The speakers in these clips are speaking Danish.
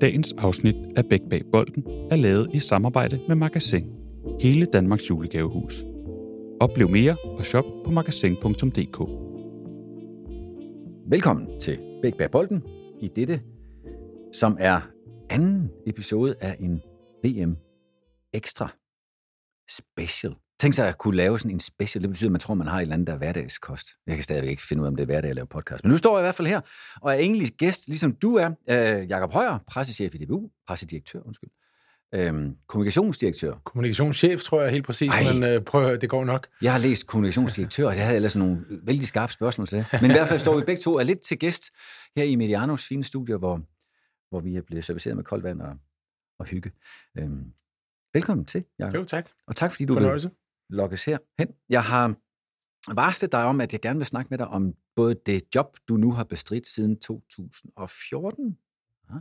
Dagens afsnit af Bæk Bag Bolden er lavet i samarbejde med Magasin. Hele Danmarks julegavehus. Oplev mere og shop på magasin.dk. Velkommen til Bæk Bag Bolden i dette, som er anden episode af en VM Extra Special. Tænk sig at kunne lave sådan en special. Det betyder, at man tror, man har et eller andet, der er hverdagskost. Jeg kan stadigvæk ikke finde ud af, om det er hverdag at lave podcast. Men nu står jeg i hvert fald her, og er egentlig gæst, ligesom du er. Øh, Jakob Højer, pressechef i DBU, pressedirektør, undskyld. Øhm, kommunikationsdirektør. Kommunikationschef, tror jeg helt præcis, Ej. men øh, prøv at det går nok. Jeg har læst kommunikationsdirektør, og jeg havde ellers nogle vældig skarpe spørgsmål til det. Men i hvert fald står vi begge to er lidt til gæst her i Medianos fine studie, hvor, hvor vi er blevet serviceret med koldt vand og, og hygge. Øhm, velkommen til, Jacob. Jo, tak. Og tak, fordi du Fornøjelse. vil lokkes her hen. Jeg har varslet dig om, at jeg gerne vil snakke med dig om både det job, du nu har bestridt siden 2014 ja,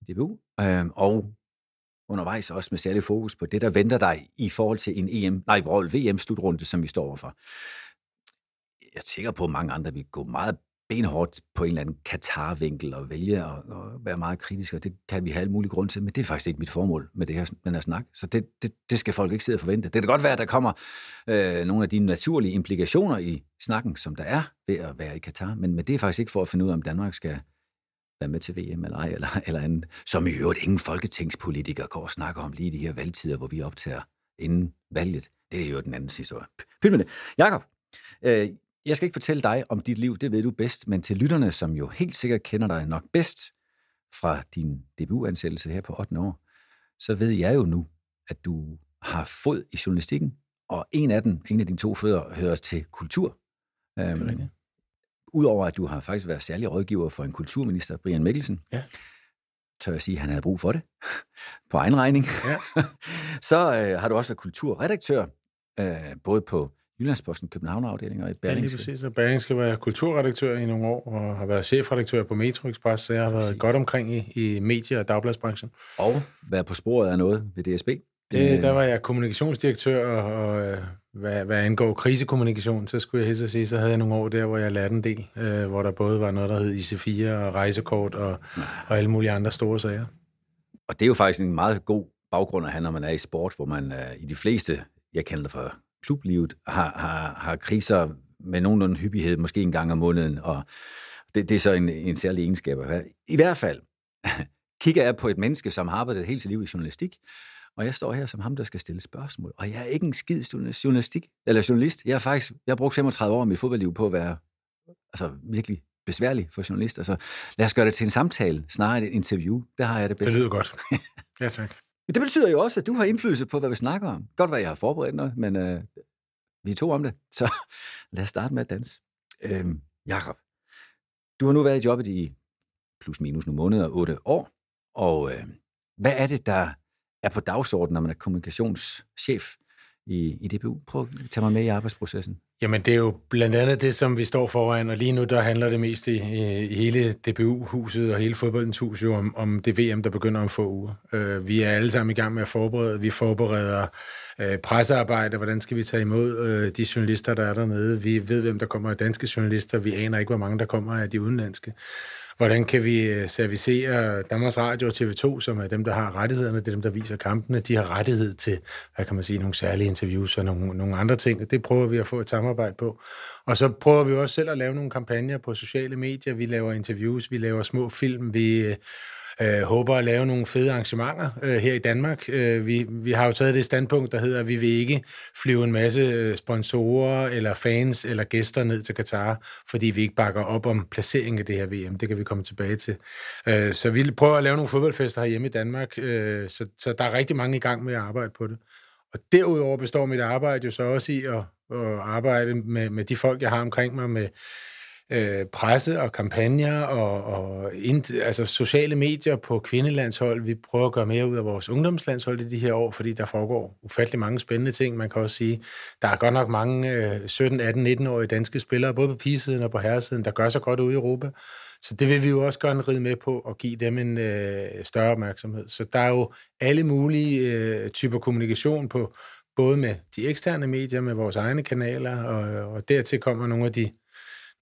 i DBU, øh, og undervejs også med særlig fokus på det, der venter dig i forhold til en EM, nej, VM-slutrunde, som vi står overfor. Jeg er sikker på, at mange andre vil gå meget benhårdt på en eller anden Katar-vinkel og vælge at, at være meget kritisk, og det kan vi have alle mulige grunde til, men det er faktisk ikke mit formål med det her, den her snak. Så det, det, det skal folk ikke sidde og forvente. Det kan godt være, at der kommer øh, nogle af de naturlige implikationer i snakken, som der er ved at være i Katar, men, men det er faktisk ikke for at finde ud af, om Danmark skal være med til VM eller ej, eller, eller andet, som i øvrigt ingen folketingspolitikere går og snakker om lige i de her valgtider, hvor vi optager inden valget. Det er jo den anden historie. Pyt med det. Jakob, øh, jeg skal ikke fortælle dig om dit liv, det ved du bedst, men til lytterne, som jo helt sikkert kender dig nok bedst fra din debutansættelse her på 8. år, så ved jeg jo nu, at du har fod i journalistikken, og en af dem, en af dine to fødder, hører til kultur. Øhm, Udover at du har faktisk været særlig rådgiver for en kulturminister, Brian Mikkelsen, Ja. tør jeg sige, at han havde brug for det, på egen regning. Ja. så øh, har du også været kulturredaktør, øh, både på Jyllandsposten København-afdeling og i Ja, lige Berlingske. præcis. Og Bering skal være kulturredaktør i nogle år, og har været chefredaktør på Metro Express, så jeg har Præcis. været godt omkring i, i medie- og dagbladsbranchen. og være på sporet af noget ved DSB. Det, Øh, der var jeg kommunikationsdirektør, og, øh, hvad, hvad angår krisekommunikation, så skulle jeg helst at sige, så havde jeg nogle år der, hvor jeg lærte en del, øh, hvor der både var noget, der hed IC4 og rejsekort og, og alle mulige andre store sager. Og det er jo faktisk en meget god baggrund at have, når man er i sport, hvor man øh, i de fleste, jeg kender fra klublivet, har, har, har kriser med nogenlunde hyppighed, måske en gang om måneden, og det, det er så en, en særlig egenskab at have. I hvert fald kigger jeg på et menneske, som har arbejdet hele sit liv i journalistik, og jeg står her som ham, der skal stille spørgsmål. Og jeg er ikke en skid journalistik, eller journalist. Jeg har faktisk jeg har brugt 35 år af mit fodboldliv på at være altså, virkelig besværlig for journalister. Så lad os gøre det til en samtale, snarere et interview. Der har jeg det bedst. Det lyder godt. Ja, tak. Det betyder jo også, at du har indflydelse på, hvad vi snakker om. Godt være, jeg har forberedt noget, men øh, vi er to om det. Så lad os starte med at danse. Øhm, Jakob, du har nu været i jobbet i plus minus nogle måneder, otte år. Og øh, hvad er det, der er på dagsordenen, når man er kommunikationschef i, i DBU? Prøv at tage mig med i arbejdsprocessen. Jamen, det er jo blandt andet det, som vi står foran, og lige nu der handler det mest i, i, hele DBU-huset og hele fodboldens hus jo om, om det VM, der begynder om få uger. Øh, vi er alle sammen i gang med at forberede. Vi forbereder øh, pressearbejde, hvordan skal vi tage imod øh, de journalister, der er dernede. Vi ved, hvem der kommer af danske journalister. Vi aner ikke, hvor mange der kommer af de udenlandske. Hvordan kan vi øh, servicere Danmarks Radio og TV2, som er dem, der har rettighederne, det er dem, der viser kampene. De har rettighed til, hvad kan man sige, nogle særlige interviews og nogle, nogle andre ting, det prøver vi at få et samarbejde på. Og så prøver vi også selv at lave nogle kampagner på sociale medier. Vi laver interviews, vi laver små film, vi øh, øh, håber at lave nogle fede arrangementer øh, her i Danmark. Øh, vi, vi har jo taget det standpunkt, der hedder, at vi vil ikke flyve en masse øh, sponsorer eller fans eller gæster ned til Katar, fordi vi ikke bakker op om placeringen af det her VM. Det kan vi komme tilbage til. Øh, så vi prøver at lave nogle fodboldfester herhjemme i Danmark, øh, så, så der er rigtig mange i gang med at arbejde på det. Og derudover består mit arbejde jo så også i at, at arbejde med, med de folk, jeg har omkring mig, med øh, presse og kampagner og, og ind, altså sociale medier på kvindelandshold. Vi prøver at gøre mere ud af vores ungdomslandshold i de her år, fordi der foregår ufattelig mange spændende ting. Man kan også sige, der er godt nok mange øh, 17, 18, 19-årige danske spillere, både på pigesiden og på herresiden, der gør sig godt ude i Europa. Så det vil vi jo også gerne ride med på og give dem en øh, større opmærksomhed. Så der er jo alle mulige øh, typer kommunikation på, både med de eksterne medier, med vores egne kanaler, og, og dertil kommer nogle af de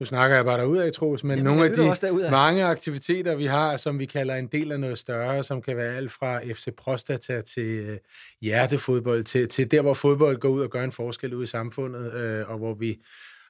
nu snakker jeg bare derud af, Troels, men Jamen, nogle af de derudad. mange aktiviteter, vi har, som vi kalder en del af noget større, som kan være alt fra FC Prostata til øh, hjertefodbold, til, til der, hvor fodbold går ud og gør en forskel ud i samfundet, øh, og hvor vi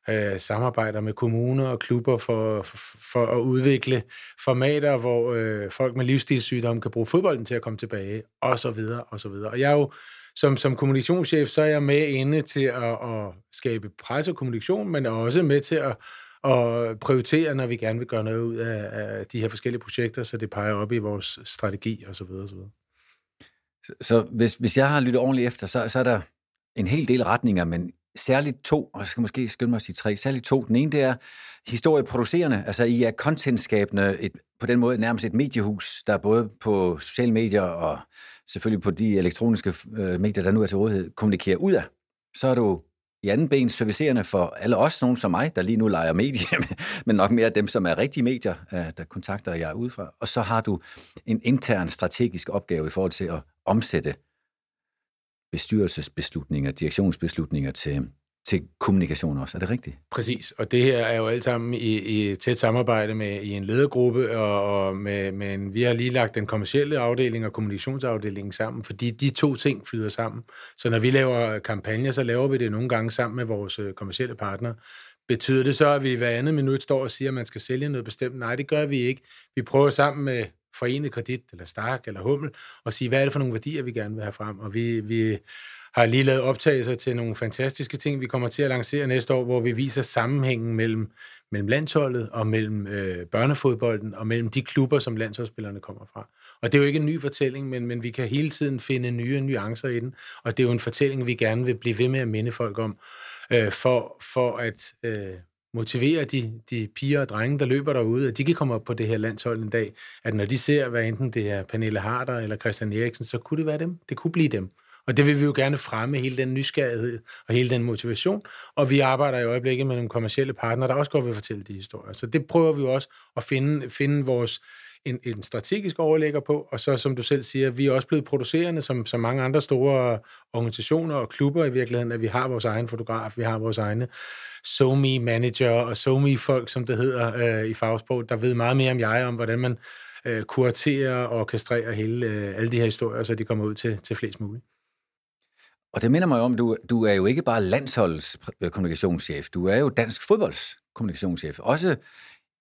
øh, samarbejder med kommuner og klubber for, for, for at udvikle formater, hvor øh, folk med livsstilssygdomme kan bruge fodbolden til at komme tilbage, og så videre, og så videre. Og jeg er jo som, som kommunikationschef, så er jeg med inde til at, at skabe pres og kommunikation, men også med til at, og prioritere, når vi gerne vil gøre noget ud af, af de her forskellige projekter, så det peger op i vores strategi og så videre. Og så videre. Så, så hvis, hvis jeg har lyttet ordentligt efter, så, så er der en hel del retninger, men særligt to, og jeg skal måske skynde mig at sige tre, særligt to. Den ene, det er historieproducerende, altså I er contentskabende, et, på den måde nærmest et mediehus, der både på sociale medier og selvfølgelig på de elektroniske øh, medier, der nu er til rådighed, kommunikerer ud af. Så er du i anden ben servicerende for alle os, nogen som mig, der lige nu leger medier, men nok mere dem, som er rigtige medier, øh, der kontakter jeg udefra. Og så har du en intern strategisk opgave i forhold til at omsætte bestyrelsesbeslutninger, direktionsbeslutninger til, til kommunikation også. Er det rigtigt? Præcis, og det her er jo alt sammen i, i tæt samarbejde med i en ledergruppe, og, og med, med en, vi har lige lagt den kommercielle afdeling og kommunikationsafdelingen sammen, fordi de to ting flyder sammen. Så når vi laver kampagner, så laver vi det nogle gange sammen med vores øh, kommercielle partner. Betyder det så, at vi hver andet minut står og siger, at man skal sælge noget bestemt? Nej, det gør vi ikke. Vi prøver sammen med Forenet Kredit, eller Stark, eller Hummel, og sige, hvad er det for nogle værdier, vi gerne vil have frem? Og vi, vi har lige lavet optagelser til nogle fantastiske ting, vi kommer til at lancere næste år, hvor vi viser sammenhængen mellem, mellem landsholdet og mellem øh, børnefodbolden og mellem de klubber, som landsholdsspillerne kommer fra. Og det er jo ikke en ny fortælling, men, men vi kan hele tiden finde nye nuancer i den, og det er jo en fortælling, vi gerne vil blive ved med at minde folk om, øh, for, for at øh, motivere de, de piger og drenge, der løber derude, at de kan komme op på det her landshold en dag, at når de ser, hvad enten det er Pernille Harder eller Christian Eriksen, så kunne det være dem. Det kunne blive dem. Og det vil vi jo gerne fremme, hele den nysgerrighed og hele den motivation. Og vi arbejder i øjeblikket med nogle kommersielle partnere, der også godt vil fortælle de historier. Så det prøver vi jo også at finde, finde vores en, en strategisk overlægger på, og så som du selv siger, vi er også blevet producerende, som, som mange andre store organisationer og klubber i virkeligheden, at vi har vores egen fotograf, vi har vores egne SoMe manager og SoMe folk, som det hedder øh, i fagsprog, der ved meget mere om jeg, om hvordan man øh, kuraterer og orkestrerer hele, øh, alle de her historier, så de kommer ud til, til flest muligt. Og det minder mig om, du, du er jo ikke bare landsholdets kommunikationschef, du er jo dansk fodbolds kommunikationschef. Også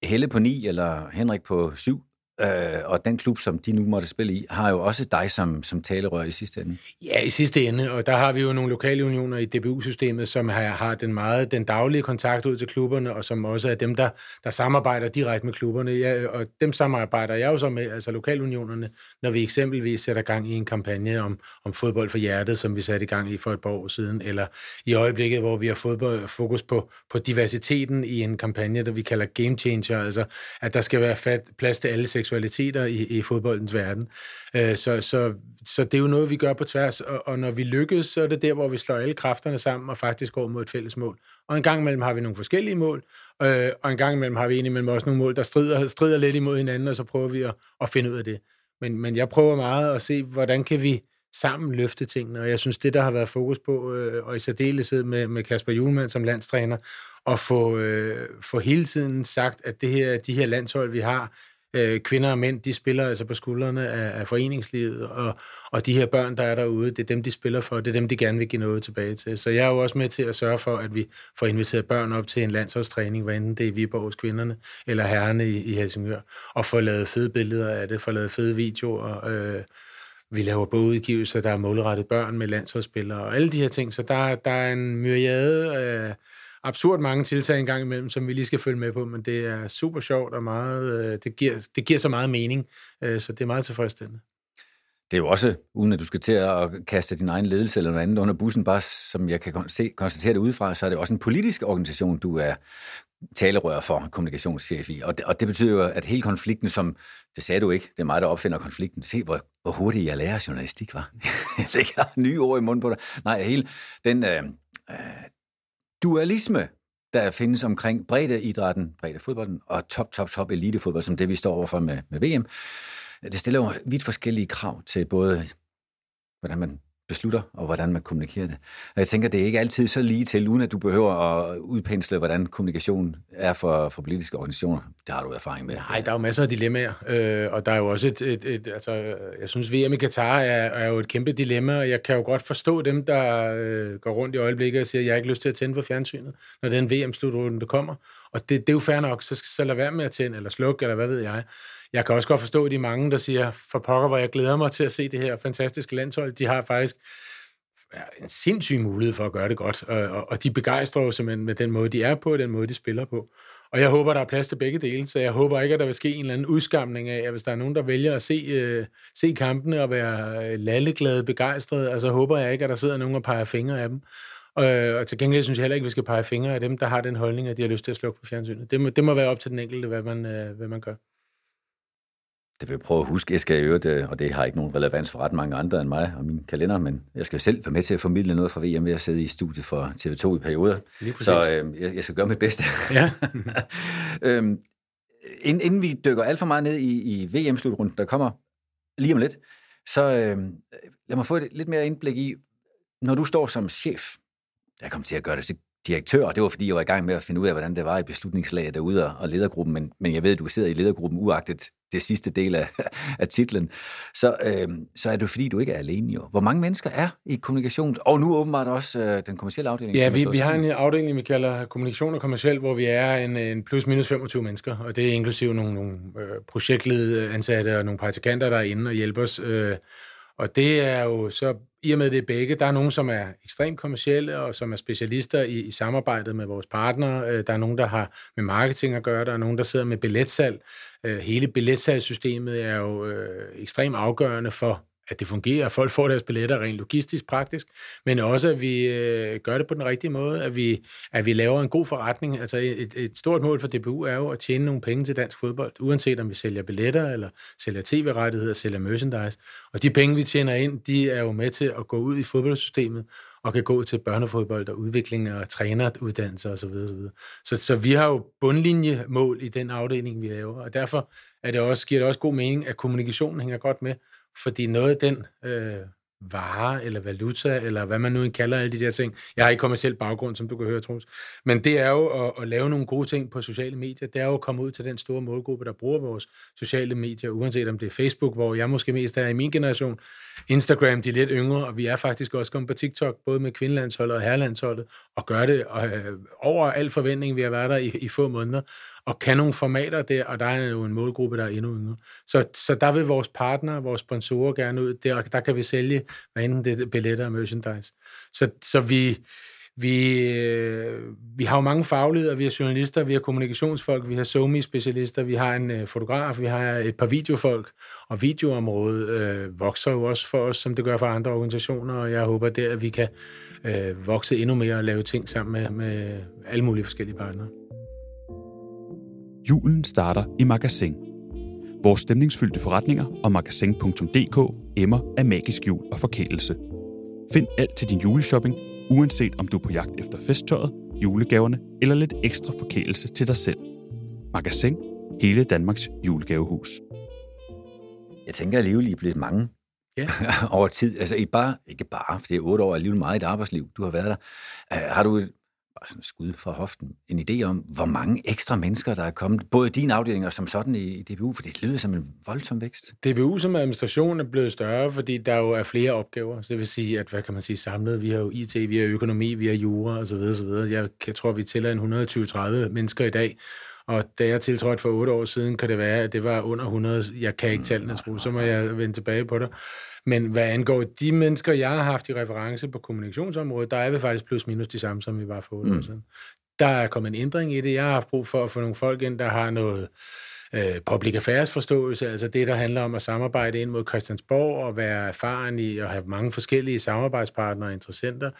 Helle på 9 eller Henrik på 7 øh, og den klub, som de nu måtte spille i, har jo også dig som, som talerør i sidste ende. Ja, i sidste ende, og der har vi jo nogle lokale unioner i DBU-systemet, som har, har den meget den daglige kontakt ud til klubberne, og som også er dem, der, der samarbejder direkte med klubberne. Ja, og dem samarbejder jeg jo så med, altså lokalunionerne, når vi eksempelvis sætter gang i en kampagne om, om fodbold for hjertet, som vi satte i gang i for et par år siden, eller i øjeblikket, hvor vi har fodbold, fokus på, på diversiteten i en kampagne, der vi kalder Game Changer, altså at der skal være fat, plads til alle seksualiteter i, i fodboldens verden. Øh, så, så, så det er jo noget, vi gør på tværs, og, og når vi lykkes, så er det der, hvor vi slår alle kræfterne sammen og faktisk går mod et fælles mål. Og en gang imellem har vi nogle forskellige mål, øh, og en gang imellem har vi indimellem også nogle mål, der strider, strider lidt imod hinanden, og så prøver vi at, at finde ud af det. Men, men jeg prøver meget at se, hvordan kan vi sammen løfte tingene, og jeg synes, det, der har været fokus på, øh, og i særdeleshed med, med Kasper Julemand som landstræner, at få, øh, få hele tiden sagt, at det her, de her landshold, vi har, øh, kvinder og mænd, de spiller altså på skuldrene af, af foreningslivet, og, og de her børn, der er derude, det er dem, de spiller for, det er dem, de gerne vil give noget tilbage til. Så jeg er jo også med til at sørge for, at vi får inviteret børn op til en landsholdstræning, hvad enten det er Viborg hos kvinderne, eller herrene i, i Helsingør, og få lavet fede billeder af det, få lavet fede videoer, øh, vi laver bogudgivelser, der er målrettet børn med landsholdsspillere, og alle de her ting, så der, der er en myriade af absurd mange tiltag engang imellem, som vi lige skal følge med på, men det er super sjovt og meget, øh, det, giver, det giver så meget mening, øh, så det er meget tilfredsstillende. Det er jo også, uden at du skal til at kaste din egen ledelse eller noget andet under bussen, bare som jeg kan se, konstatere det udefra, så er det også en politisk organisation, du er talerør for, kommunikationschef i. Og det, og det betyder jo, at hele konflikten, som, det sagde du ikke, det er mig, der opfinder konflikten. Se, hvor, hvor hurtigt jeg lærer journalistik, var. jeg lægger nye ord i munden på dig. Nej, hele den øh, øh dualisme, der findes omkring breddeidrætten, breddefodbolden og top, top, top elitefodbold, som det vi står overfor med, med VM, det stiller jo vidt forskellige krav til både, hvordan man beslutter, og hvordan man kommunikerer det. Og jeg tænker, det er ikke altid så lige til, uden at du behøver at udpensle, hvordan kommunikation er for, for politiske organisationer. Det har du erfaring med. Nej, der er jo masser af dilemmaer, øh, og der er jo også et, et, et altså, jeg synes, VM i Katar er, er jo et kæmpe dilemma, og jeg kan jo godt forstå dem, der øh, går rundt i øjeblikket og siger, at jeg har ikke lyst til at tænde for fjernsynet, når den VM-slutrunde kommer. Og det, det er jo fair nok, så, så lad være med at tænde, eller slukke, eller hvad ved jeg. Jeg kan også godt forstå de mange, der siger, for pokker, hvor jeg glæder mig til at se det her fantastiske landshold. De har faktisk en sindssyg mulighed for at gøre det godt, og, og de begejstrer jo simpelthen med den måde, de er på, og den måde, de spiller på. Og jeg håber, der er plads til begge dele, så jeg håber ikke, at der vil ske en eller anden udskamning af, at hvis der er nogen, der vælger at se, øh, se kampene og være øh, lalleglade, begejstrede, altså håber jeg ikke, at der sidder nogen og peger fingre af dem. Og, og til gengæld synes jeg heller ikke, at vi skal pege fingre af dem, der har den holdning, at de har lyst til at slukke på fjernsynet. Det må, det må være op til den enkelte, hvad man, øh, hvad man gør. Det vil jeg prøve at huske. Jeg skal i øvrigt, øh, og det har ikke nogen relevans for ret mange andre end mig og min kalender, men jeg skal selv være med til at formidle noget fra VM ved at sidde i studiet for TV2 i perioder. Så øh, jeg, jeg skal gøre mit bedste. Ja. øhm, inden, inden vi dykker alt for meget ned i, i VM-slutrunden, der kommer lige om lidt, så øh, lad mig få et lidt mere indblik i, når du står som chef, jeg kom til at gøre det til direktør, og det var fordi, jeg var i gang med at finde ud af, hvordan det var i beslutningslaget derude og ledergruppen, men, men jeg ved, at du sidder i ledergruppen uagtet det sidste del af, af titlen, så, øh, så er det fordi, du ikke er alene jo. Hvor mange mennesker er i kommunikation, og nu åbenbart også øh, den kommercielle afdeling? Ja, vi, vi har en afdeling, vi kalder kommunikation og kommerciel, hvor vi er en, en plus minus 25 mennesker, og det er inklusive nogle, nogle øh, projektledede ansatte og nogle praktikanter, der er inde og hjælper os. Øh, og det er jo så, i og med det er begge, der er nogen, som er ekstremt kommercielle, og som er specialister i, i samarbejdet med vores partnere. Øh, der er nogen, der har med marketing at gøre, der er nogen, der sidder med billetsalg. Øh, hele billetsalgssystemet er jo øh, ekstremt afgørende for at det fungerer, at folk får deres billetter rent logistisk, praktisk, men også, at vi øh, gør det på den rigtige måde, at vi, at vi laver en god forretning. Altså et, et stort mål for DBU er jo at tjene nogle penge til dansk fodbold, uanset om vi sælger billetter, eller sælger tv-rettigheder, sælger merchandise. Og de penge, vi tjener ind, de er jo med til at gå ud i fodboldsystemet, og kan gå til børnefodbold og udvikling og træneruddannelse osv. osv. Så, så vi har jo bundlinjemål i den afdeling, vi laver, og derfor er det også, giver det også god mening, at kommunikationen hænger godt med, fordi noget af den øh, vare eller valuta, eller hvad man nu kalder alle de der ting. Jeg har ikke kommersiel baggrund, som du kan høre, Troels. Men det er jo at, at lave nogle gode ting på sociale medier. Det er jo at komme ud til den store målgruppe, der bruger vores sociale medier, uanset om det er Facebook, hvor jeg måske mest er i min generation, Instagram, de lidt yngre, og vi er faktisk også kommet på TikTok, både med kvindelandsholdet og herrelandsholdet, og gør det øh, over al forventning, vi har været der i, i få måneder, og kan nogle formater der, og der er jo en målgruppe, der er endnu yngre. Så, så der vil vores partner, vores sponsorer gerne ud, der, der kan vi sælge, hvad enten det er billetter og merchandise. Så, så vi, vi, øh, vi har jo mange fagligheder, vi har journalister, vi har kommunikationsfolk, vi har somi-specialister, vi har en øh, fotograf, vi har et par videofolk, og videoområdet øh, vokser jo også for os, som det gør for andre organisationer, og jeg håber der, at vi kan øh, vokse endnu mere og lave ting sammen med, med alle mulige forskellige partnere. Julen starter i Magasin. Vores stemningsfyldte forretninger og magasin.dk emmer af magisk jul og forkælelse. Find alt til din juleshopping, uanset om du er på jagt efter festtøjet, julegaverne eller lidt ekstra forkælelse til dig selv. Magasin. Hele Danmarks julegavehus. Jeg tænker alligevel, I er blevet mange ja. over tid. Altså, I bare, ikke bare, for det er otte år alligevel meget i et arbejdsliv, du har været der. Uh, har du bare sådan skud fra hoften, en idé om, hvor mange ekstra mennesker, der er kommet, både i din afdeling og som sådan i, i DBU, for det lyder som en voldsom vækst. DBU som administration er blevet større, fordi der jo er flere opgaver. Så det vil sige, at hvad kan man sige samlet, vi har jo IT, vi har økonomi, vi har jura osv. osv. Jeg, jeg tror, vi tæller en 120-30 mennesker i dag, og da jeg tiltrådte for otte år siden, kan det være, at det var under 100. Jeg kan ikke tallene, tro, så må jeg vende tilbage på det. Men hvad angår de mennesker, jeg har haft i reference på kommunikationsområdet, der er vi faktisk plus minus de samme, som vi var for 8 mm. år siden. Der er kommet en ændring i det. Jeg har haft brug for at få nogle folk ind, der har noget øh, public affairs forståelse, altså det, der handler om at samarbejde ind mod Christiansborg og være erfaren i at have mange forskellige samarbejdspartnere og interessenter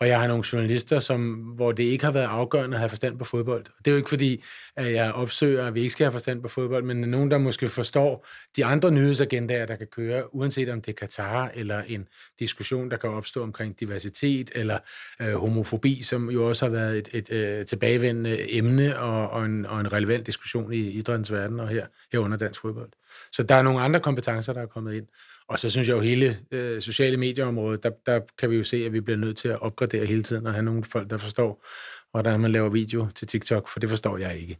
og jeg har nogle journalister, som, hvor det ikke har været afgørende at have forstand på fodbold. Det er jo ikke fordi, at jeg opsøger, at vi ikke skal have forstand på fodbold, men nogen, der måske forstår de andre nyhedsagendaer, der kan køre, uanset om det er Katar eller en diskussion, der kan opstå omkring diversitet eller øh, homofobi, som jo også har været et, et, øh, tilbagevendende emne og, og, en, og en relevant diskussion i idrættens verden og her, herunder dansk fodbold. Så der er nogle andre kompetencer, der er kommet ind. Og så synes jeg jo, hele øh, sociale medieområdet, der, der kan vi jo se, at vi bliver nødt til at opgradere hele tiden og have nogle folk, der forstår, hvordan man laver video til TikTok, for det forstår jeg ikke.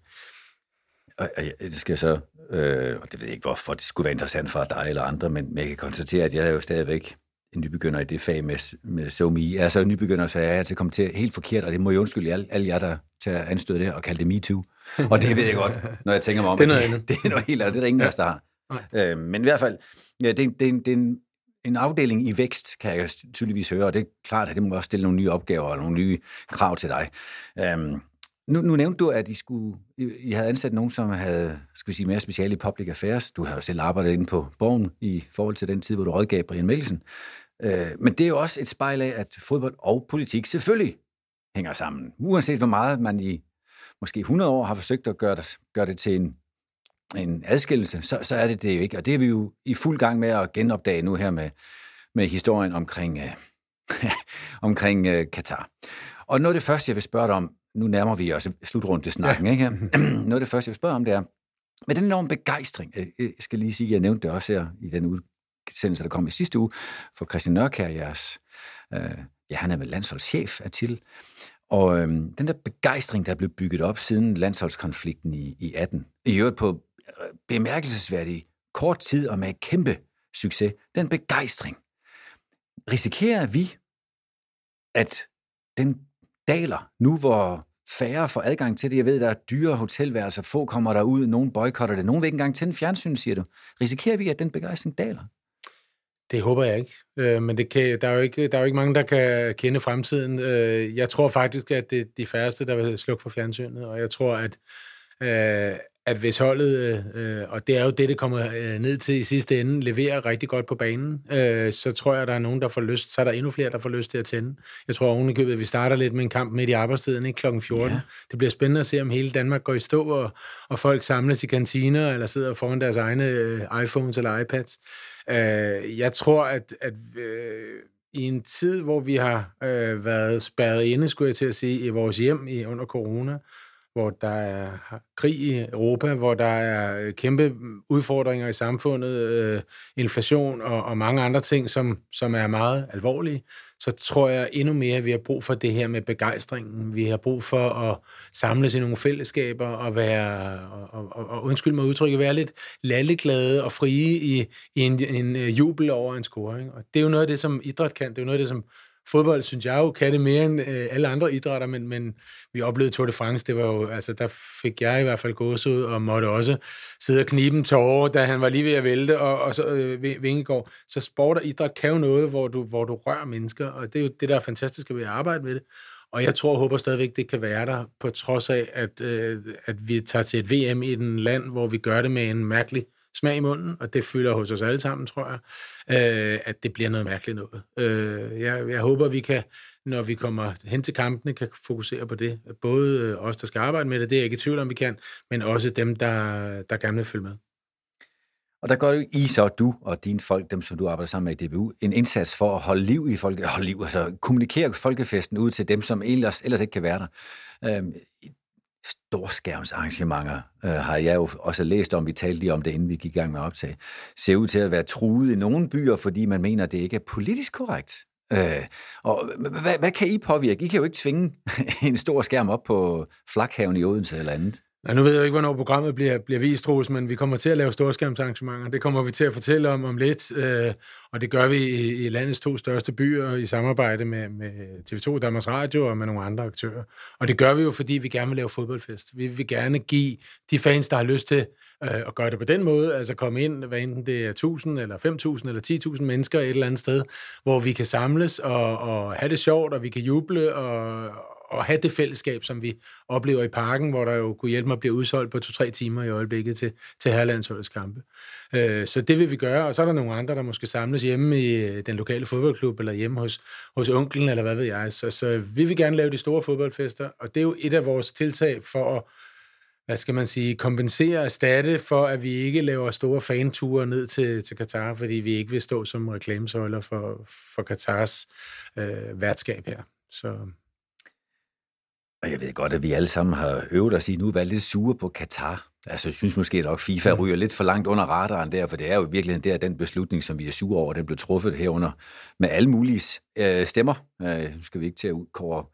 Og, og det skal så, øh, og det ved jeg ikke, hvorfor det skulle være interessant for dig eller andre, men, men jeg kan konstatere, at jeg er jo stadigvæk en nybegynder i det fag med, med SoMe. Jeg er så en nybegynder, så jeg er til kommet til helt forkert, og det må jeg undskylde alle, alle jer, der tager anstød det og kalde det MeToo. Og det ved jeg godt, når jeg tænker mig om. det er noget andet. Det er noget helt andet, det er der ingen, der har. Øh, men i hvert fald, ja, det, det, det, er en, en afdeling i vækst, kan jeg tydeligvis høre, og det er klart, at det må også stille nogle nye opgaver og nogle nye krav til dig. Øhm, nu, nu nævnte du, at I, skulle, I, I havde ansat nogen, som havde skal vi sige, mere speciale i public affairs. Du har jo selv arbejdet inde på Borgen i forhold til den tid, hvor du rådgav Brian Mikkelsen. Øh, men det er jo også et spejl af, at fodbold og politik selvfølgelig hænger sammen. Uanset hvor meget man i måske 100 år har forsøgt at gøre det, gøre det til en, en adskillelse, så, så er det det jo ikke. Og det er vi jo i fuld gang med at genopdage nu her med, med historien omkring, øh, omkring øh, Katar. Og noget af det første, jeg vil spørge dig om, nu nærmer vi os slutrundt til snakken, ja. ikke? noget af det første, jeg vil spørge om, det er, med den enorme begejstring, øh, jeg skal lige sige, jeg nævnte det også her i den udsendelse, der kom i sidste uge, for Christian Nørkær, jeres, øh, ja, han er vel landsholdschef af til, og øh, den der begejstring, der er blevet bygget op siden landsholdskonflikten i, i 18, i øvrigt på øh, bemærkelsesværdig kort tid og med kæmpe succes, den begejstring, risikerer vi, at den daler nu, hvor færre får adgang til det. Jeg ved, der er dyre hotelværelser, få kommer der ud, nogen boykotter det, nogen vil ikke engang tænde fjernsyn, siger du. Risikerer vi, at den begejstring daler? Det håber jeg ikke, øh, men det kan, der, er jo ikke, der er jo ikke mange, der kan kende fremtiden. Øh, jeg tror faktisk, at det er de færreste, der vil slukke for fjernsynet, og jeg tror, at, øh, at hvis holdet, øh, og det er jo det, det kommer øh, ned til i sidste ende, leverer rigtig godt på banen, øh, så tror jeg, at der er nogen, der får lyst, så er der endnu flere, der får lyst til at tænde. Jeg tror ovenikøbet, at vi starter lidt med en kamp midt i arbejdstiden, ikke klokken 14. Ja. Det bliver spændende at se, om hele Danmark går i stå, og, og folk samles i kantiner, eller sidder foran deres egne øh, iPhones eller iPads. Øh, jeg tror, at, at øh, i en tid, hvor vi har øh, været spærret inde, skulle jeg til at sige, i vores hjem i, under corona, hvor der er krig i Europa, hvor der er øh, kæmpe mm, udfordringer i samfundet, øh, inflation og, og mange andre ting, som, som er meget alvorlige, så tror jeg endnu mere, at vi har brug for det her med begejstringen. Vi har brug for at samles i nogle fællesskaber og være, og, og, og undskyld mig udtrykket, være lidt lalleglade og frie i, i en, en øh, jubel over en scoring. Og det er jo noget af det, som idræt kan. Det er jo noget af det, som fodbold, synes jeg jo, kan det mere end øh, alle andre idrætter, men, men vi oplevede Tour de France, det var jo, altså der fik jeg i hvert fald gås ud, og måtte også sidde og knibe en tårer, da han var lige ved at vælte, og, og så øh, Vingegaard. Så sport og idræt kan jo noget, hvor du, hvor du rører mennesker, og det er jo det, der er fantastiske ved at arbejde med det. Og jeg tror og håber stadigvæk, det kan være der, på trods af, at, øh, at vi tager til et VM i et land, hvor vi gør det med en mærkelig smag i munden, og det fylder hos os alle sammen, tror jeg, øh, at det bliver noget mærkeligt noget. Øh, jeg, jeg håber, vi kan, når vi kommer hen til kampene, kan fokusere på det. Både øh, os, der skal arbejde med det, det er jeg ikke i tvivl om, vi kan, men også dem, der, der gerne vil følge med. Og der går jo I så, du og dine folk, dem som du arbejder sammen med i DBU, en indsats for at holde liv i folke, holde liv, altså kommunikere folkefesten ud til dem, som ellers, ellers ikke kan være der. Øhm, storskærmsarrangementer, øh, har jeg jo også læst om, vi talte lige om det, inden vi gik i gang med at optage, ser ud til at være truet i nogle byer, fordi man mener, det ikke er politisk korrekt. Øh, og hvad, hvad kan I påvirke? I kan jo ikke tvinge en stor skærm op på Flakhaven i Odense eller andet. Ja, nu ved jeg ikke, hvornår programmet bliver, bliver vist, Troels, men vi kommer til at lave storskærmsarrangementer. Det kommer vi til at fortælle om om lidt, øh, og det gør vi i, i landets to største byer i samarbejde med, med TV2 Danmarks Radio og med nogle andre aktører. Og det gør vi jo, fordi vi gerne vil lave fodboldfest. Vi vil gerne give de fans, der har lyst til øh, at gøre det på den måde, altså komme ind, hvad enten det er 1000 eller 5000 eller 10.000 mennesker et eller andet sted, hvor vi kan samles og, og have det sjovt, og vi kan juble og, at have det fællesskab, som vi oplever i parken, hvor der jo kunne hjælpe mig at blive udsolgt på to-tre timer i øjeblikket til, til herrelandsholdets kampe. Øh, så det vil vi gøre, og så er der nogle andre, der måske samles hjemme i øh, den lokale fodboldklub, eller hjemme hos, hos onklen, eller hvad ved jeg. Så, så vi vil gerne lave de store fodboldfester, og det er jo et af vores tiltag for at hvad skal man sige, kompensere og erstatte for, at vi ikke laver store fanture ned til, til Katar, fordi vi ikke vil stå som reklamesøjler for, for Katars øh, værtskab her. Så og jeg ved godt, at vi alle sammen har øvet os i nu at være lidt sure på Katar. Altså, jeg synes måske nok, FIFA mm. ryger lidt for langt under radaren der, for det er jo i virkeligheden der, den beslutning, som vi er sure over, den blev truffet herunder med alle mulige øh, stemmer. Øh, nu skal vi ikke til at udkåre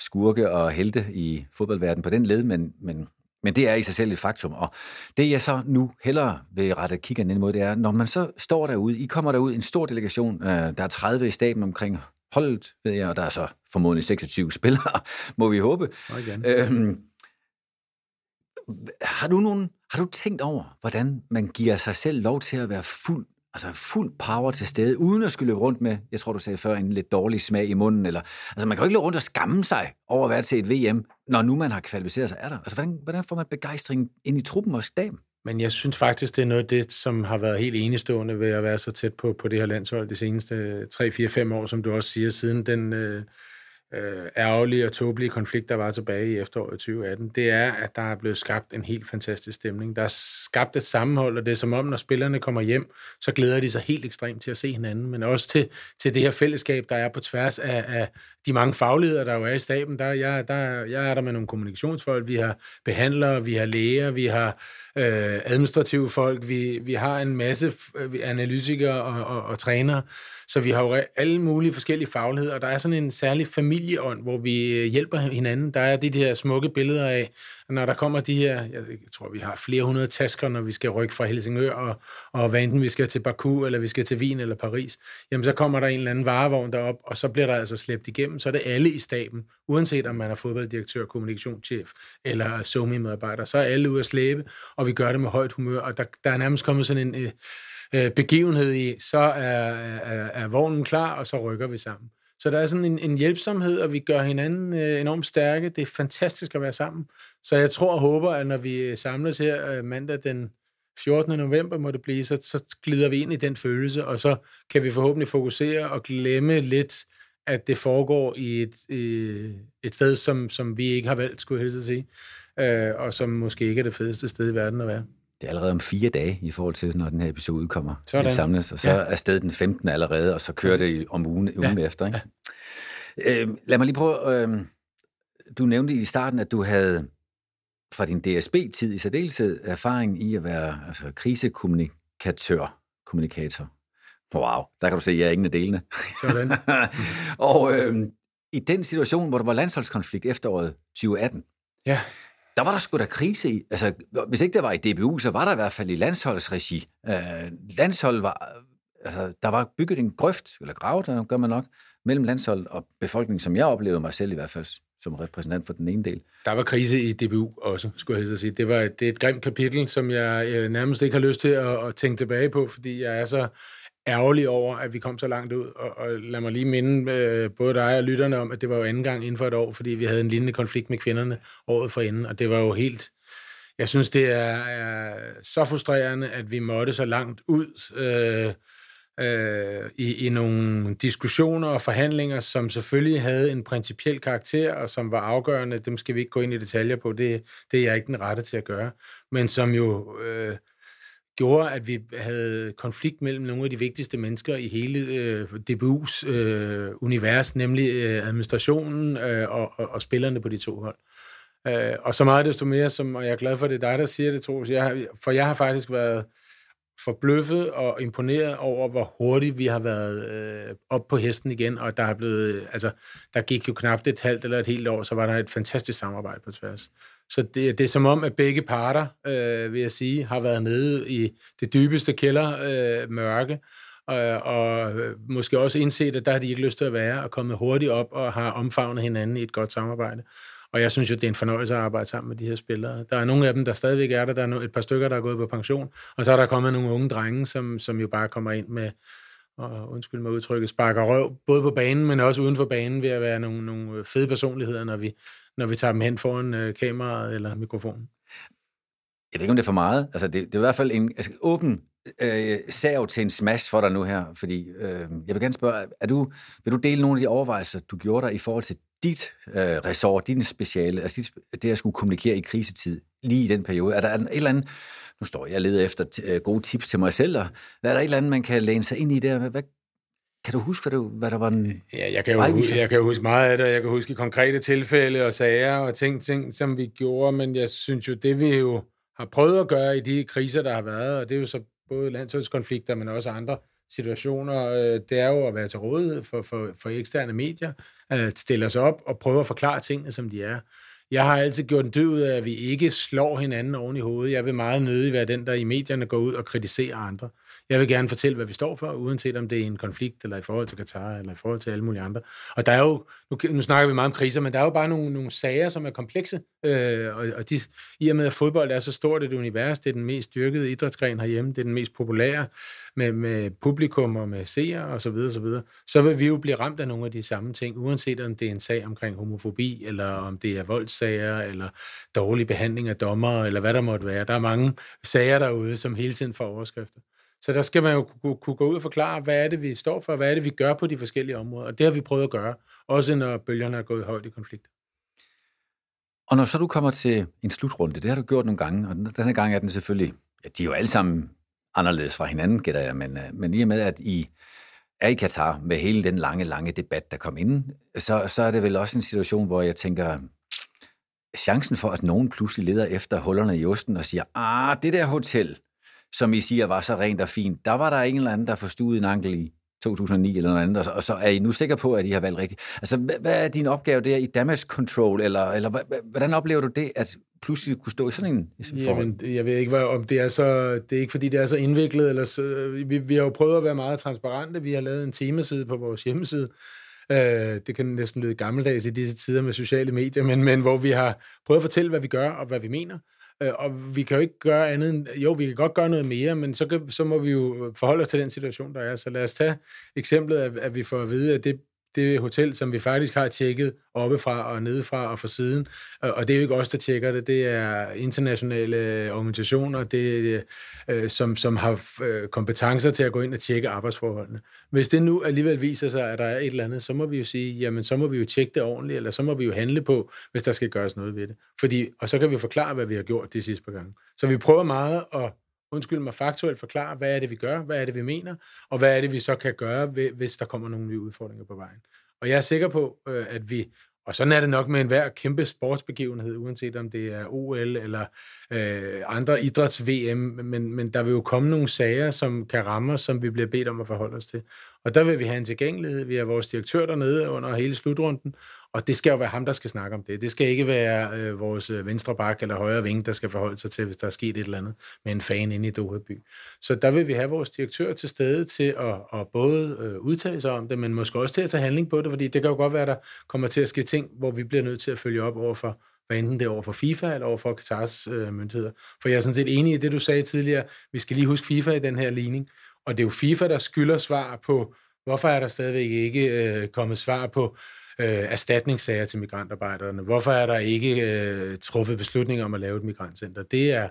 skurke og helte i fodboldverdenen på den led, men, men, men det er i sig selv et faktum. Og det jeg så nu hellere vil rette kigge ind mod, det er, når man så står derude, I kommer derud, en stor delegation, øh, der er 30 i staben omkring holdet, ved jeg, og der er så formodentlig 26 spillere, må vi håbe. Øhm, har du nogen, har du tænkt over, hvordan man giver sig selv lov til at være fuld, altså fuld power til stede, uden at skulle løbe rundt med, jeg tror du sagde før, en lidt dårlig smag i munden, eller, altså man kan jo ikke løbe rundt og skamme sig over at være til et VM, når nu man har kvalificeret sig, er der? Altså hvordan, hvordan får man begejstring ind i truppen og staben? Men jeg synes faktisk, det er noget af det, som har været helt enestående ved at være så tæt på, på det her landshold de seneste 3-4-5 år, som du også siger, siden den øh, øh, ærgerlige og tåbelige konflikt, der var tilbage i efteråret 2018, det er, at der er blevet skabt en helt fantastisk stemning. Der er skabt et sammenhold, og det er som om, når spillerne kommer hjem, så glæder de sig helt ekstremt til at se hinanden, men også til, til det her fællesskab, der er på tværs af, af de mange fagledere, der jo er i staben. Der, jeg, der, jeg er der med nogle kommunikationsfolk, vi har behandlere, vi har læger, vi har øh, administrative folk, vi, vi har en masse øh, analytikere og, og, og trænere, så vi har jo alle mulige forskellige fagligheder, og der er sådan en særlig familieånd, hvor vi øh, hjælper hinanden. Der er de her smukke billeder af, når der kommer de her, jeg tror, vi har flere hundrede tasker, når vi skal rykke fra Helsingør, og, og hvad enten vi skal til Baku, eller vi skal til Wien eller Paris, jamen så kommer der en eller anden varevogn derop, og så bliver der altså slæbt igennem, så er det alle i staben, uanset om man er fodbolddirektør, kommunikationschef eller somi-medarbejder, så er alle ude at slæbe, og vi gør det med højt humør, og der, der er nærmest kommet sådan en øh, øh begivenhed i, så er, er, er vognen klar, og så rykker vi sammen. Så der er sådan en, en hjælpsomhed, og vi gør hinanden øh, enormt stærke. Det er fantastisk at være sammen. Så jeg tror og håber, at når vi øh, samles her øh, mandag den 14. november, må det blive, så, så glider vi ind i den følelse, og så kan vi forhåbentlig fokusere og glemme lidt, at det foregår i et, øh, et sted, som, som vi ikke har valgt, skulle jeg helst sige, øh, og som måske ikke er det fedeste sted i verden at være. Det er allerede om fire dage i forhold til, når den her episode udkommer. Sådan. Samles, og så ja. er stedet den 15. allerede, og så kører Præcis. det om ugen, ugen ja. efter. Ikke? Ja. Øh, lad mig lige prøve... Øh, du nævnte i starten, at du havde fra din DSB-tid i særdeleshed erfaring i at være altså, krisekommunikatør, kommunikator. Wow, der kan du se, at jeg er ingen af delene. Sådan. og øh, i den situation, hvor der var landsholdskonflikt efteråret 2018, ja der var der sgu da krise i. Altså, hvis ikke der var i DBU, så var der i hvert fald i landsholdsregi. Øh, landshold var, altså, der var bygget en grøft, eller grav, der øh, gør man nok, mellem landshold og befolkningen, som jeg oplevede mig selv i hvert fald som repræsentant for den ene del. Der var krise i DBU også, skulle jeg sige. Det, var, det er et grimt kapitel, som jeg, jeg nærmest ikke har lyst til at, at tænke tilbage på, fordi jeg er så ærgerlig over, at vi kom så langt ud. Og, og lad mig lige minde øh, både dig og lytterne om, at det var jo anden gang inden for et år, fordi vi havde en lignende konflikt med kvinderne året forinden, og det var jo helt... Jeg synes, det er, er så frustrerende, at vi måtte så langt ud øh, øh, i, i nogle diskussioner og forhandlinger, som selvfølgelig havde en principiel karakter, og som var afgørende. Dem skal vi ikke gå ind i detaljer på. Det, det er jeg ikke den rette til at gøre. Men som jo... Øh, gjorde, at vi havde konflikt mellem nogle af de vigtigste mennesker i hele øh, DBU's øh, univers, nemlig øh, administrationen øh, og, og, og spillerne på de to hold. Øh, og så meget desto mere, som, og jeg er glad for, at det er dig, der siger det, Troels, jeg, for jeg har faktisk været forbløffet og imponeret over, hvor hurtigt vi har været øh, op på hesten igen, og der er blevet, altså, der gik jo knap et halvt eller et helt år, så var der et fantastisk samarbejde på tværs. Så det, det er som om, at begge parter, øh, vil jeg sige, har været nede i det dybeste kælder øh, mørke, øh, og, og måske også indset, at der har de ikke lyst til at være, og kommet hurtigt op og har omfavnet hinanden i et godt samarbejde. Og jeg synes jo, det er en fornøjelse at arbejde sammen med de her spillere. Der er nogle af dem, der stadigvæk er der. Der er et par stykker, der er gået på pension. Og så er der kommet nogle unge drenge, som, som jo bare kommer ind med, og undskyld mig udtrykket, sparker røv, både på banen, men også uden for banen, ved at være nogle, nogle øh, fede personligheder, når vi, når vi tager dem hen foran øh, kameraet eller mikrofonen. Jeg ved ikke, om det er for meget. Altså, det, det er i hvert fald en altså, åben øh, sav til en smash for dig nu her, fordi øh, jeg vil gerne spørge, er du, vil du dele nogle af de overvejelser, du gjorde dig i forhold til dit øh, ressort, din speciale, altså dit, det at skulle kommunikere i krisetid, lige i den periode? Er der et eller andet, nu står jeg og leder efter t- øh, gode tips til mig selv, og er der et eller andet, man kan læne sig ind i der? Hvad, kan du huske, hvad, du, hvad der var en... Ja, jeg kan, jo huske, jeg kan huske meget af det, jeg kan huske konkrete tilfælde og sager og ting, ting, som vi gjorde, men jeg synes jo, det vi jo har prøvet at gøre i de kriser, der har været, og det er jo så både landsholdskonflikter, men også andre situationer, øh, det er jo at være til rådighed for, for, for eksterne medier, at stille os op og prøve at forklare tingene, som de er. Jeg har altid gjort en død af, at vi ikke slår hinanden oven i hovedet. Jeg vil meget nødig være den, der i medierne går ud og kritiserer andre. Jeg vil gerne fortælle, hvad vi står for, uanset om det er en konflikt, eller i forhold til Katar, eller i forhold til alle mulige andre. Og der er jo, nu, nu snakker vi meget om kriser, men der er jo bare nogle, nogle sager, som er komplekse, øh, og, og de, i og med, at fodbold er så stort et univers, det er den mest dyrkede idrætsgren herhjemme, det er den mest populære med, med publikum og med seere og så videre, så videre, så vil vi jo blive ramt af nogle af de samme ting, uanset om det er en sag omkring homofobi, eller om det er voldssager, eller dårlig behandling af dommer, eller hvad der måtte være. Der er mange sager derude, som hele tiden får overskrifter. Så der skal man jo kunne gå ud og forklare, hvad er det, vi står for, hvad er det, vi gør på de forskellige områder. Og det har vi prøvet at gøre, også når bølgerne er gået højt i konflikt. Og når så du kommer til en slutrunde, det har du gjort nogle gange, og denne gang er den selvfølgelig, ja, de er jo alle sammen anderledes fra hinanden, gætter jeg, men, øh, men i og med, at I er i Katar med hele den lange, lange debat, der kom ind, så, så er det vel også en situation, hvor jeg tænker, chancen for, at nogen pludselig leder efter hullerne i osten og siger, ah, det der hotel, som I siger var så rent og fint, der var der en eller anden, der forstod en ankel i 2009 eller noget andet, og så er I nu sikre på, at I har valgt rigtigt. Altså, hvad er din opgave der i damage control, eller, eller hvordan oplever du det, at pludselig kunne stå i sådan en forhold? Jamen, jeg ved ikke, hvad, om det er så, det er ikke fordi, det er så indviklet, eller så, vi, vi har jo prøvet at være meget transparente, vi har lavet en temaside på vores hjemmeside, Uh, det kan næsten lyde gammeldags i disse tider med sociale medier, men, men hvor vi har prøvet at fortælle, hvad vi gør og hvad vi mener. Øh, og vi kan jo ikke gøre andet end, jo, vi kan godt gøre noget mere, men så, kan, så må vi jo forholde os til den situation, der er. Så lad os tage eksemplet, at, at vi får at vide, at det det hotel, som vi faktisk har tjekket oppefra og nedefra og fra siden. Og det er jo ikke os, der tjekker det. Det er internationale øh, organisationer, det er, øh, som, som har øh, kompetencer til at gå ind og tjekke arbejdsforholdene. Hvis det nu alligevel viser sig, at der er et eller andet, så må vi jo sige, jamen så må vi jo tjekke det ordentligt, eller så må vi jo handle på, hvis der skal gøres noget ved det. Fordi, og så kan vi forklare, hvad vi har gjort de sidste par gange. Så vi prøver meget at undskyld mig, faktuelt forklare, hvad er det, vi gør, hvad er det, vi mener, og hvad er det, vi så kan gøre, hvis der kommer nogle nye udfordringer på vejen. Og jeg er sikker på, øh, at vi, og sådan er det nok med enhver kæmpe sportsbegivenhed, uanset om det er OL eller øh, andre idræts-VM, men, men der vil jo komme nogle sager, som kan ramme os, som vi bliver bedt om at forholde os til. Og der vil vi have en tilgængelighed. Vi har vores direktør dernede under hele slutrunden, og det skal jo være ham, der skal snakke om det. Det skal ikke være øh, vores øh, venstre bak eller højre ving, der skal forholde sig til, hvis der er sket et eller andet med en fan inde i Doha by. Så der vil vi have vores direktør til stede til at, at både øh, udtale sig om det, men måske også til at tage handling på det, fordi det kan jo godt være, at der kommer til at ske ting, hvor vi bliver nødt til at følge op over for, hvad enten det er over for FIFA eller over for Katars øh, myndigheder. For jeg er sådan set enig i det, du sagde tidligere. Vi skal lige huske FIFA i den her ligning. Og det er jo FIFA, der skylder svar på, hvorfor er der stadigvæk ikke øh, kommet svar på øh, erstatningssager til migrantarbejderne? Hvorfor er der ikke øh, truffet beslutning om at lave et migrantcenter? Det er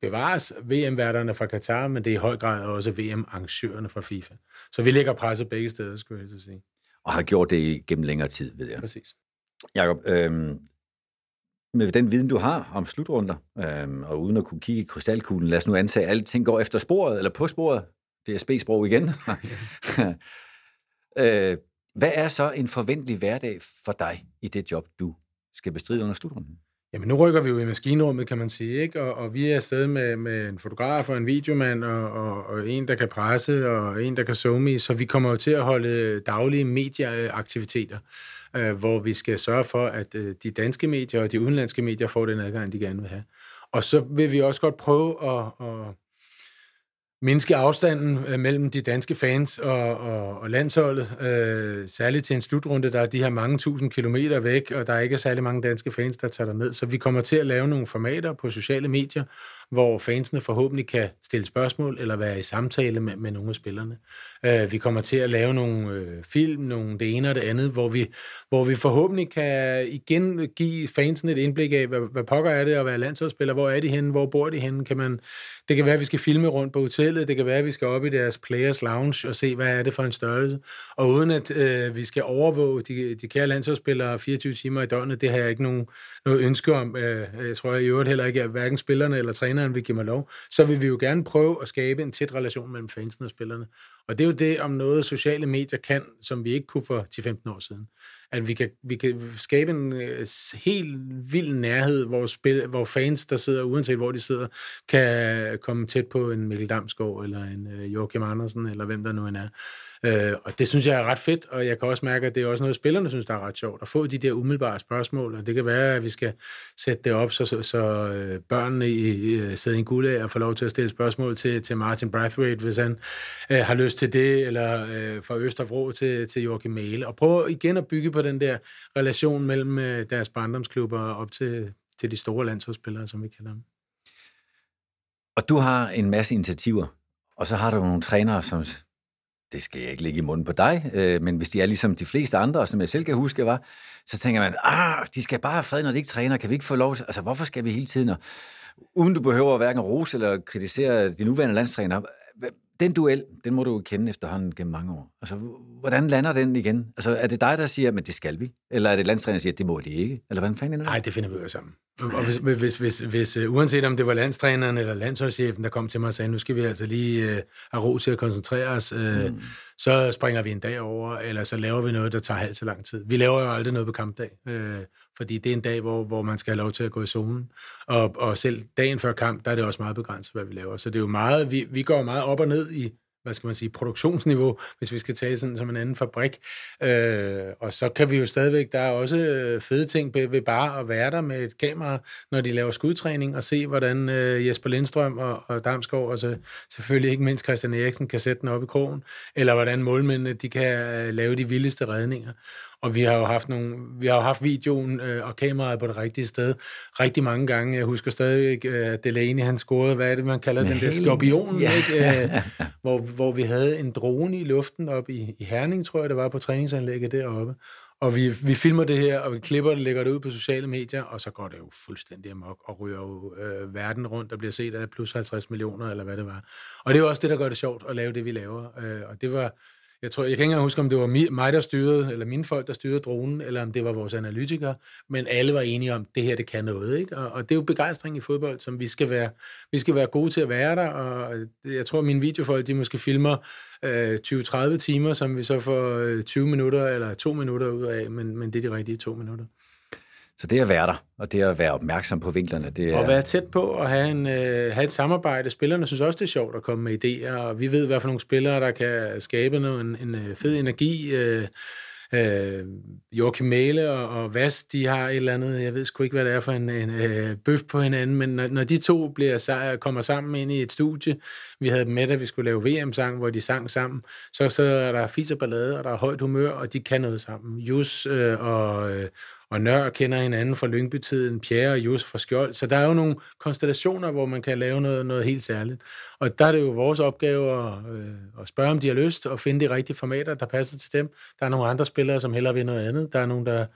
bevares VM-værterne fra Katar, men det er i høj grad også VM-arrangørerne fra FIFA. Så vi lægger presset begge steder, skulle jeg sige. Og har gjort det gennem længere tid, ved jeg. Præcis. Jakob, øh, med den viden, du har om slutrunder, øh, og uden at kunne kigge i krystalkuglen, lad os nu antage, at alting går efter sporet, eller på sporet, DSB-sprog igen. øh, hvad er så en forventelig hverdag for dig i det job, du skal bestride under slutrunden? Jamen, nu rykker vi jo i maskinrummet, kan man sige, ikke? Og, og vi er afsted med, med en fotograf og en videomand, og, og, og en, der kan presse, og en, der kan zoome så vi kommer jo til at holde daglige medieaktiviteter, øh, hvor vi skal sørge for, at øh, de danske medier og de udenlandske medier får den adgang, de gerne vil have. Og så vil vi også godt prøve at, at mindske afstanden øh, mellem de danske fans og, og, og landsholdet, øh, særligt til en slutrunde, der er de her mange tusind kilometer væk, og der er ikke særlig mange danske fans, der tager ned. Så vi kommer til at lave nogle formater på sociale medier, hvor fansene forhåbentlig kan stille spørgsmål eller være i samtale med, med nogle af spillerne. Øh, vi kommer til at lave nogle øh, film, nogle det ene og det andet, hvor vi, hvor vi forhåbentlig kan igen give fansene et indblik af, hvad, hvad pokker er det at være landsholdsspiller, hvor er de henne, hvor bor de henne, kan man, det kan være, at vi skal filme rundt på hotellet. Det kan være, at vi skal op i deres Players Lounge og se, hvad er det for en størrelse. Og uden at øh, vi skal overvåge de, de kære landsholdsspillere 24 timer i døgnet, det har jeg ikke nogen, noget ønske om. Øh, jeg tror jeg i øvrigt heller ikke, at hverken spillerne eller træneren vil give mig lov. Så vil vi jo gerne prøve at skabe en tæt relation mellem fansene og spillerne. Og det er jo det om noget, sociale medier kan, som vi ikke kunne for 10-15 år siden at vi kan, vi kan skabe en øh, helt vild nærhed, hvor, spil, hvor fans, der sidder, uanset hvor de sidder, kan komme tæt på en Mikkel Damsgaard, eller en øh, Joachim Andersen, eller hvem der nu end er. Øh, og det synes jeg er ret fedt, og jeg kan også mærke, at det er også noget, spillerne synes, der er ret sjovt, at få de der umiddelbare spørgsmål, og det kan være, at vi skal sætte det op, så, så, så øh, børnene i, i øh, sidder i en guld og får lov til at stille spørgsmål til, til Martin Brathwaite, hvis han øh, har lyst til det, eller øh, fra Østerbro til, til Joachim Mæle, og prøve igen at bygge på den der relation mellem øh, deres barndomsklubber op til, til de store landsholdsspillere, som vi kalder dem. Og du har en masse initiativer, og så har du nogle trænere, som det skal jeg ikke lægge i munden på dig, øh, men hvis de er ligesom de fleste andre, som jeg selv kan huske var, så tænker man, ah, de skal bare have fred, når de ikke træner. Kan vi ikke få lov til, altså hvorfor skal vi hele tiden, og, uden du behøver hverken rose eller kritisere de nuværende landstræner, den duel, den må du kende efterhånden gennem mange år. Altså, hvordan lander den igen? Altså, er det dig, der siger, men det skal vi? Eller er det landstræner, der siger, det må de ikke? Eller hvordan fanden er det? Nej, det finder vi ud sammen. Og hvis, hvis, hvis, hvis, uh, uanset om det var landstræneren eller landsholdschefen, der kom til mig og sagde, nu skal vi altså lige uh, have ro til at koncentrere os, uh, mm. så springer vi en dag over, eller så laver vi noget, der tager halvt så lang tid. Vi laver jo aldrig noget på kampdag, uh, fordi det er en dag, hvor, hvor man skal have lov til at gå i zonen. Og, og selv dagen før kamp, der er det også meget begrænset, hvad vi laver. Så det er jo meget, vi, vi går meget op og ned i, hvad skal man sige, produktionsniveau, hvis vi skal tage sådan som en anden fabrik. Øh, og så kan vi jo stadigvæk, der er også øh, fede ting ved bare at være der med et kamera, når de laver skudtræning, og se, hvordan øh, Jesper Lindstrøm og, og Damsgaard, og så selvfølgelig ikke mindst Christian Eriksen, kan sætte den op i krogen, eller hvordan målmændene, de kan øh, lave de vildeste redninger. Og vi har jo haft, nogle, vi har jo haft videoen øh, og kameraet på det rigtige sted rigtig mange gange. Jeg husker stadig, at uh, Delaney han scorede, hvad er det, man kalder den der skorpion, ja. ikke? Uh, hvor, hvor vi havde en drone i luften op i, i Herning, tror jeg, det var på træningsanlægget deroppe. Og vi, vi filmer det her, og vi klipper det, lægger det ud på sociale medier, og så går det jo fuldstændig amok, og ryger jo øh, verden rundt, og bliver set af plus 50 millioner, eller hvad det var. Og det er også det, der gør det sjovt at lave det, vi laver. Øh, og det var, jeg tror, jeg kan ikke engang huske, om det var mig, der styrede, eller mine folk, der styrede dronen, eller om det var vores analytikere, men alle var enige om, at det her, det kan noget, ikke? Og, og det er jo begejstring i fodbold, som vi skal være, vi skal være gode til at være der, og jeg tror, mine videofolk, de måske filmer øh, 20-30 timer, som vi så får øh, 20 minutter eller 2 minutter ud af, men, men det er de rigtige 2 minutter. Så det at være der, og det at være opmærksom på vinklerne, det er... Og være tæt på og have, en, øh, have et samarbejde. Spillerne synes også, det er sjovt at komme med idéer, og vi ved, hvad for nogle spillere, der kan skabe noget, en, en øh, fed energi. Øh, øh, Joachim Mæle og, og Vas, de har et eller andet, jeg ved sgu ikke, hvad det er for en, en øh, bøf på hinanden, men når, når de to bliver, kommer sammen ind i et studie, vi havde dem med, at vi skulle lave VM-sang, hvor de sang sammen, så, så er der fis og ballade, og der er højt humør, og de kan noget sammen. Jus øh, og, øh, og Nør kender hinanden fra Lyngby-tiden, Pierre og Jus fra Skjold. Så der er jo nogle konstellationer, hvor man kan lave noget, noget helt særligt. Og der er det jo vores opgave at, øh, at spørge, om de har lyst, og finde de rigtige formater, der passer til dem. Der er nogle andre spillere, som hellere vil noget andet. Der er nogle, der...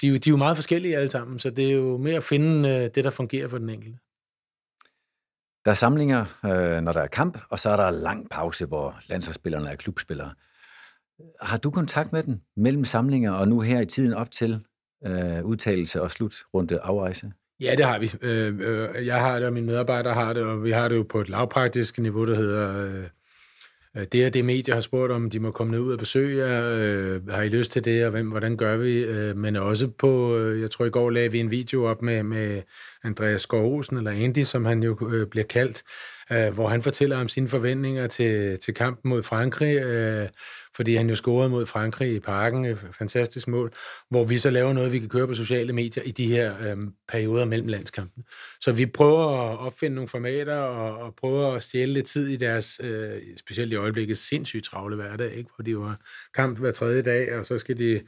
De, de er jo meget forskellige alle sammen, så det er jo mere at finde øh, det, der fungerer for den enkelte. Der er samlinger, øh, når der er kamp, og så er der lang pause, hvor landsholdsspillerne er klubspillere. Har du kontakt med den mellem samlinger og nu her i tiden op til øh, udtalelse og slutrunde afrejse? Ja, det har vi. Øh, øh, jeg har det, og mine medarbejdere har det, og vi har det jo på et lavpraktisk niveau, der hedder... Øh, øh det er det medier har spurgt om, de må komme ned ud og besøge jer. Øh, har I lyst til det, og hvem, hvordan gør vi? Øh, men også på, øh, jeg tror i går lagde vi en video op med, med Andreas Skovrosen, eller Andy, som han jo øh, bliver kaldt, øh, hvor han fortæller om sine forventninger til, til kampen mod Frankrig. Øh, fordi han jo scorede mod Frankrig i parken, et fantastisk mål, hvor vi så laver noget, vi kan køre på sociale medier i de her øhm, perioder mellem landskampen. Så vi prøver at opfinde nogle formater og, og prøver at stjæle lidt tid i deres, øh, specielt i øjeblikket, sindssygt travle hverdag, ikke? hvor de jo har kamp hver tredje dag, og så skal de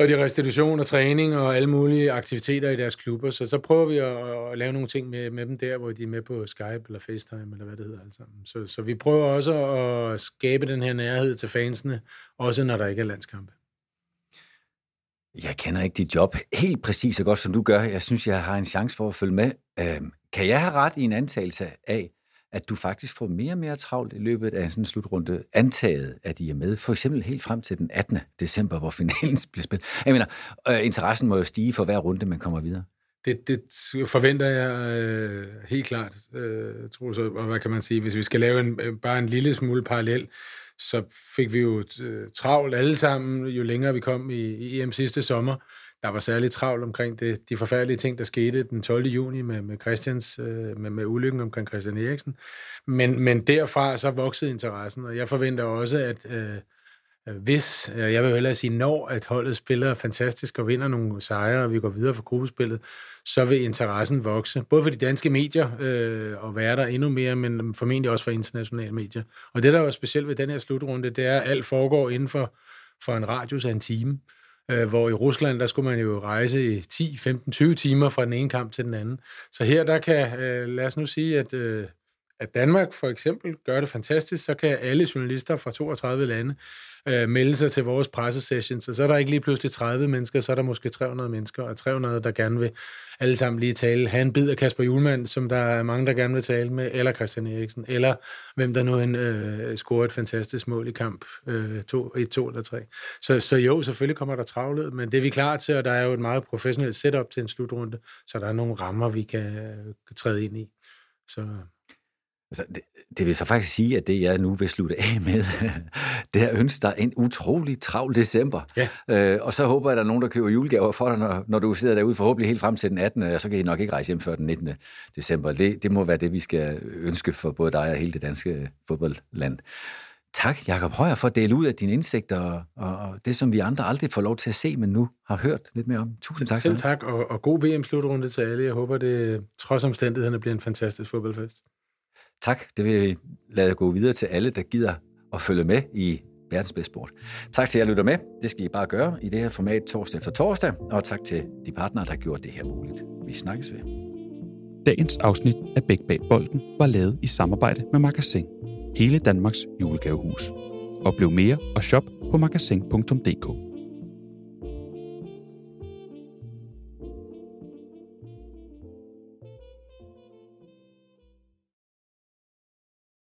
og de restitution og træning og alle mulige aktiviteter i deres klubber. Så så prøver vi at, at lave nogle ting med, med dem der, hvor de er med på Skype eller FaceTime, eller hvad det hedder. Altså. Så, så vi prøver også at skabe den her nærhed til fansene, også når der ikke er landskampe. Jeg kender ikke dit job helt præcis så godt, som du gør. Jeg synes, jeg har en chance for at følge med. Øh, kan jeg have ret i en antagelse af, at du faktisk får mere og mere travlt i løbet af sådan en slutrunde, antaget, at I er med, for eksempel helt frem til den 18. december, hvor finalen bliver spillet. Jeg mener, øh, interessen må jo stige for hver runde, man kommer videre. Det, det forventer jeg øh, helt klart, øh, tror så, og hvad kan man sige, hvis vi skal lave en, øh, bare en lille smule parallel, så fik vi jo øh, travlt alle sammen, jo længere vi kom i, i EM sidste sommer. Der var særligt travlt omkring det, de forfærdelige ting, der skete den 12. juni med, med Christians, øh, med, med ulykken omkring Christian Eriksen. Men, men derfra så voksede interessen, og jeg forventer også, at øh, øh hvis, øh, jeg vil hellere sige, når at holdet spiller fantastisk og vinder nogle sejre, og vi går videre for gruppespillet, så vil interessen vokse. Både for de danske medier øh, og være der endnu mere, men formentlig også for internationale medier. Og det, der er specielt ved den her slutrunde, det er, at alt foregår inden for, for en radius af en time. Øh, Øh, hvor i Rusland, der skulle man jo rejse i 10, 15, 20 timer fra den ene kamp til den anden. Så her, der kan, øh, lad os nu sige, at øh, at Danmark for eksempel gør det fantastisk, så kan alle journalister fra 32 lande øh, melde sig til vores pressesessions, og så er der ikke lige pludselig 30 mennesker, så er der måske 300 mennesker, og 300, der gerne vil alle sammen lige tale. Han en bid af Kasper Julemand, som der er mange, der gerne vil tale med, eller Christian Eriksen, eller hvem der nu en, øh, scorer et fantastisk mål i kamp, øh, to, et, to eller tre. Så, så jo, selvfølgelig kommer der travlet, men det er vi klar til, og der er jo et meget professionelt setup til en slutrunde, så der er nogle rammer, vi kan, kan træde ind i. Så Altså, det, det vil så faktisk sige, at det jeg nu vil slutte af med, det er at ønske dig en utrolig travl december. Ja. Øh, og så håber jeg, at der er nogen, der køber julegaver for dig, når, når du sidder derude forhåbentlig helt frem til den 18. Og så kan I nok ikke rejse hjem før den 19. december. Det, det må være det, vi skal ønske for både dig og hele det danske fodboldland. Tak, Jakob Højer, for at dele ud af dine indsigter og, og det, som vi andre aldrig får lov til at se, men nu har hørt lidt mere om. Tusind tak. Selv tak, og, og god VM-slutrunde til alle. Jeg håber, det trods omstændighederne bliver en fantastisk fodboldfest. Tak, det vil jeg lade gå videre til alle, der gider at følge med i verdens bedste sport. Tak til jer, lytter med. Det skal I bare gøre i det her format torsdag efter torsdag. Og tak til de partnere, der har gjort det her muligt. Vi snakkes ved. Dagens afsnit af Bæk Bag Bolden var lavet i samarbejde med Magasin. Hele Danmarks julegavehus. Og blev mere og shop på magasin.dk.